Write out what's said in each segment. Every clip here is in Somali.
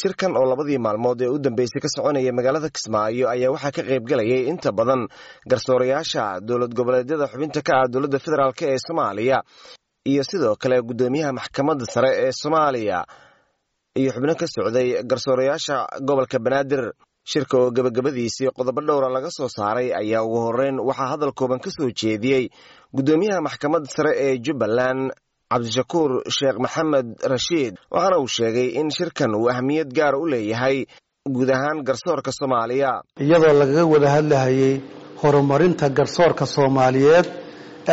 shirkan oo labadii maalmood ee u dambeysay ka soconaya magaalada kismaayo ayaa waxaa ka qaybgalayay inta badan garsoorayaasha dowlad goboleedyada xubinta ka ah dowladda federaalk ee soomaaliya iyo sidoo kale guddoomiyaha maxkamadda sare ee soomaaliya. Iyo xubno ka socday garsoorayaasha gobolka banaadir shirka oo gebagabadiisii qodobo dhowra laga soo saaray ayaa ugu horreyn waxaa hadal kooban ka soo jeediyey guddoomiyaha maxkamadda sare ee jubbaland cabdishakuur sheekh maxamed rashiid waxaana uu sheegay in shirkan uu ahmiyad gaara u leeyahay guud ahaan garsoorka soomaaliya. Iyadoo lagaga wada hadlahayay horumarinta garsoorka soomaaliyeed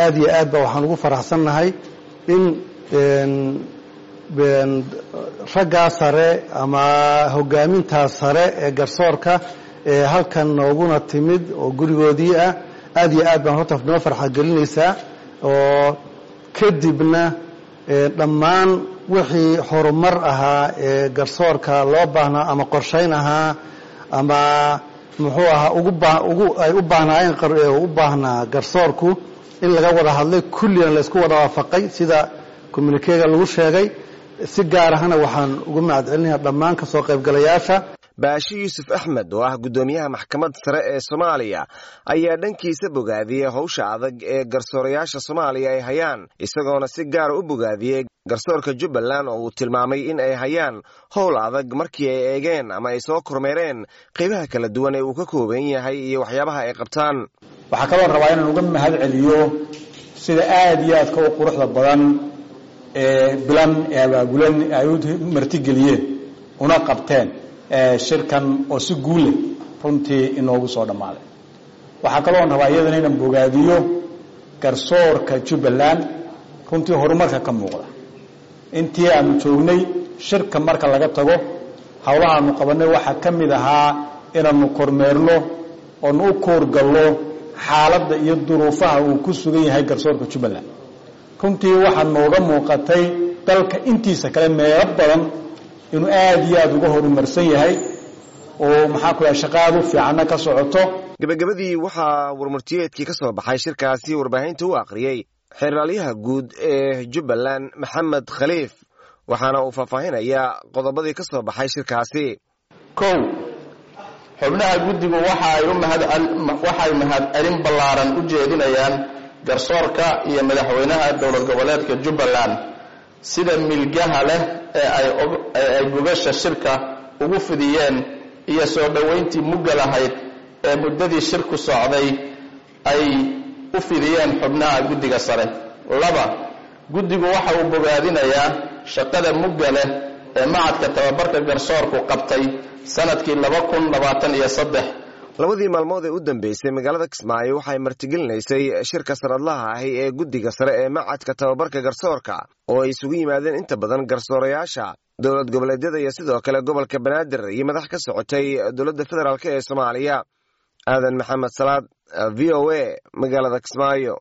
aad iyo aad ba waxaan ugu faraxsannahay in raggaa sare ama hogaamintaa sare ee garsoorka ee halkan nooguna timid oo gurigoodii ah aad iyo aad baan horta noo farxad gelinaysaa oo kadibna dhammaan wixii horumar ahaa ee garsoorka loo baahnaa ama qorshayn ahaa ama muxuu ahaa ay u baahnaayeen u baahnaa garsoorku in laga wada hadlay kullina laysku wada waafaqay sida communikega lagu sheegay. Si gaar ahana waxaan ugu mahad celinaya dhammaan ka soo qaybgalayaasha baashi yuusuf axmed oo ah guddoomiyaha maxkamadda sare ee soomaaliya ayaa dhankiisa bogaadiyey howsha adag ee garsoorayaasha soomaaliya ay hayaan isagoona si gaara u bogaadiyey garsoorka jubbaland oo uu tilmaamay in ay hayaan howl adag markii ay eegeen ama ay soo kormeereen qaybaha kala duwan ee uu ka kooban yahay iyo waxyaabaha ay qabtaan. Waxaa kaloo rabaa inaan uga mahad celiyo sida aada iyo aadka u quruxda badan ee bilan ee abaabulan ay u martigeliyeen una qabteen shirkan oo si guulleh runtii inoogu soo dhammaaday. Waxaa kaloo rabaa iyadana inaan bogaadiyo garsoorka jubbaland runtii horumarka ka muuqda. Intii aanu joognay shirka marka laga tago howlahaanu qabanay waxaa ka mid ahaa inaanu kormeerno oonu u koorgallo xaaladda iyo duruufaha uu ku sugan yahay garsoorka jubbaland. Runtii waxaa nooga muuqatay dalka intiisa kale meelo badan inuu aada iyo aada uga horumarsan yahay oo maxaa ku yahay shaqaadu fiicanna ka socoto. Gebagabadii waxaa warmartiyeedkii ka soo baxay shirkaasi warbaahinta u akhriyey xeraalyaha guud ee jubbaland maxamed khaliif waxaana uu faahfaahinayaa qodobadii ka soo baxay shirkaasi. Kow xubnaha guddigu waxaay waxay mahad celin ballaaran u jeedinayaan garsoorka iyo madaxweynaha dowlad goboleedka jubbaland sida milgaha leh ee ay gogasha shirka ugu fidiyeen iyo soo dhowayntii mugga lahayd ee muddadii shirku socday ay u fidiyeen xubnaha guddiga sare. Laba guddigu waxa uu bogaadinayaa shaqada mugga leh ee macadka tababarka garsoorku qabtay sannadkii laba kun labaatan iyo saddex labadii maalmood ee u dambeysay magaalada kismaayo waxay martigelinaysay shirka sanadlaha ahi ee guddiga sare ee macadka tababarka garsoorka oo ay isugu yimaadeen inta badan garsoorayaasha. Dowlad goboleedyada iyo sidoo kale gobolka banaadir iyo madax ka socotay dowladda federaalk ee soomaaliya. Aadan maxamed salaad v o a magaalada kismaayo